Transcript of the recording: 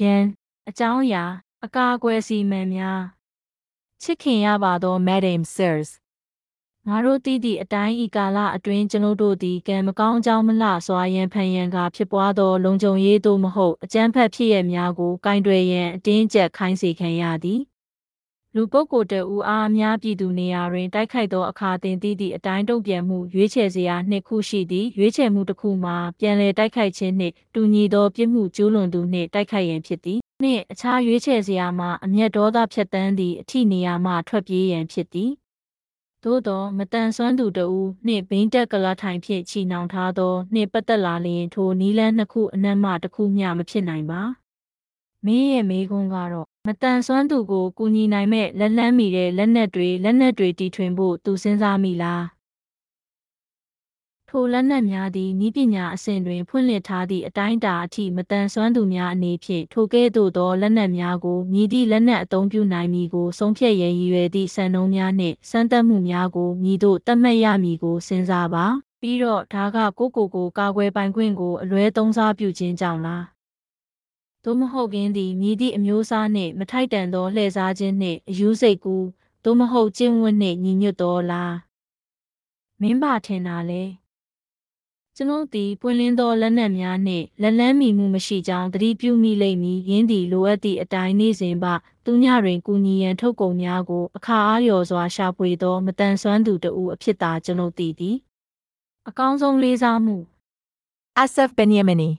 ရန်အကြောင်းအရာအကာအကွယ်စီမံများချစ်ခင်ရပါသော Madam Sirs ငါတို့တည်သည့်အတိုင်းဤကာလအတွင်းကျွန်ုပ်တို့သည်ကံမကောင်းကြောင်းမလှစွာရန်ဖန်ရန်ကဖြစ်ပွားသောလုံခြုံရေးသို့မဟုတ်အကြမ်းဖက်ဖြစ်ရများကိုကင်တွယ်ရန်အတင်းကျပ်ခိုင်းစေခံရသည် လူပုဂ္ဂိုလ်တဦးအားအများပြည်သူနေရာတွင်တိုက်ခိုက်သောအခါတင်သည့်သည့်အတိုင်းတုံ့ပြန်မှုရွေးချယ်စရာနှစ်ခုရှိသည်ရွေးချယ်မှုတစ်ခုမှာပြန်လည်တိုက်ခိုက်ခြင်းနှင့်တူညီသောပြစ်မှုကျူးလွန်သူနှင့်တိုက်ခိုက်ရန်ဖြစ်သည်နှင့်အခြားရွေးချယ်စရာမှာအမျက်ဒေါသဖြတ်တန်းသည့်အထိနေရာမှထွက်ပြေးရန်ဖြစ်သည်သို့သောမတန်ဆွမ်းသူတဦးနှင့်ဘိန်းတက်ကလာထိုင်ဖြင့်ချီနှောင်ထားသောနှင့်ပတ်သက်လာလျင်ထိုနီးလန်းနှစ်ခုအနက်မှတစ်ခုမျှမဖြစ်နိုင်ပါ မင်းရဲ့မေးခွန်းကတော့မတန်ဆွမ်းသူကိုကူညီနိုင်မဲ့လက်လန်းမီတဲ့လက်နက်တွေလက်နက်တွေတီထွင်ဖို့သူစဉ်းစားမိလားထိုလက်နက်များသည်ဤပညာအဆင့်တွင်ဖွင့်လှစ်ထားသည့်အတိုင်းအတာအထိမတန်ဆွမ်းသူများအနေဖြင့်ထိုကဲ့သို့သောလက်နက်များကိုမြည်သည့်လက်နက်အသုံးပြုနိုင်မည်ကိုဆုံးဖြတ်ရန်ရည်ရွယ်သည့်စံနှုန်းများနှင့်စမ်းသပ်မှုများကိုမြည်သို့သတ်မှတ်ရမည်ကိုစဉ်းစားပါပြီးတော့ဒါကကိုကိုကိုကာကွယ်ပိုင်ခွင့်ကိုအလွဲသုံးစားပြုခြင်းကြောင့်လား သို့မဟုတ်ကင်းသည်မြည်သည့်အမျိုးအစားနှင့်မထိုက်တန်သောလှည့်စားခြင်းနှင့်အယူစိတ်ကူသို့မဟုတ်ကျင့်ဝတ်နှင့်ညီညွတ်တော်လားမင်းပါထင်တာလဲကျွန်ုပ်သည်ပွင့်လင်းသောလက်နက်များနှင့်လက်လန်းမီမှုမရှိကြောင်းသတိပြုမိလိမ့်မည်ရင်းသည်လိုအပ်သည့်အတိုင်းနေ့စဉ်ပသူညတွင်ကူညီရန်ထုတ်ကုန်များကိုအခါအားလျော်စွာရှာဖွေသောမတန်ဆွမ်းသူတဦးအဖြစ်သာကျွန်ုပ်သိသည်အကောင်းဆုံးလေးစားမှု Asaf Benyamini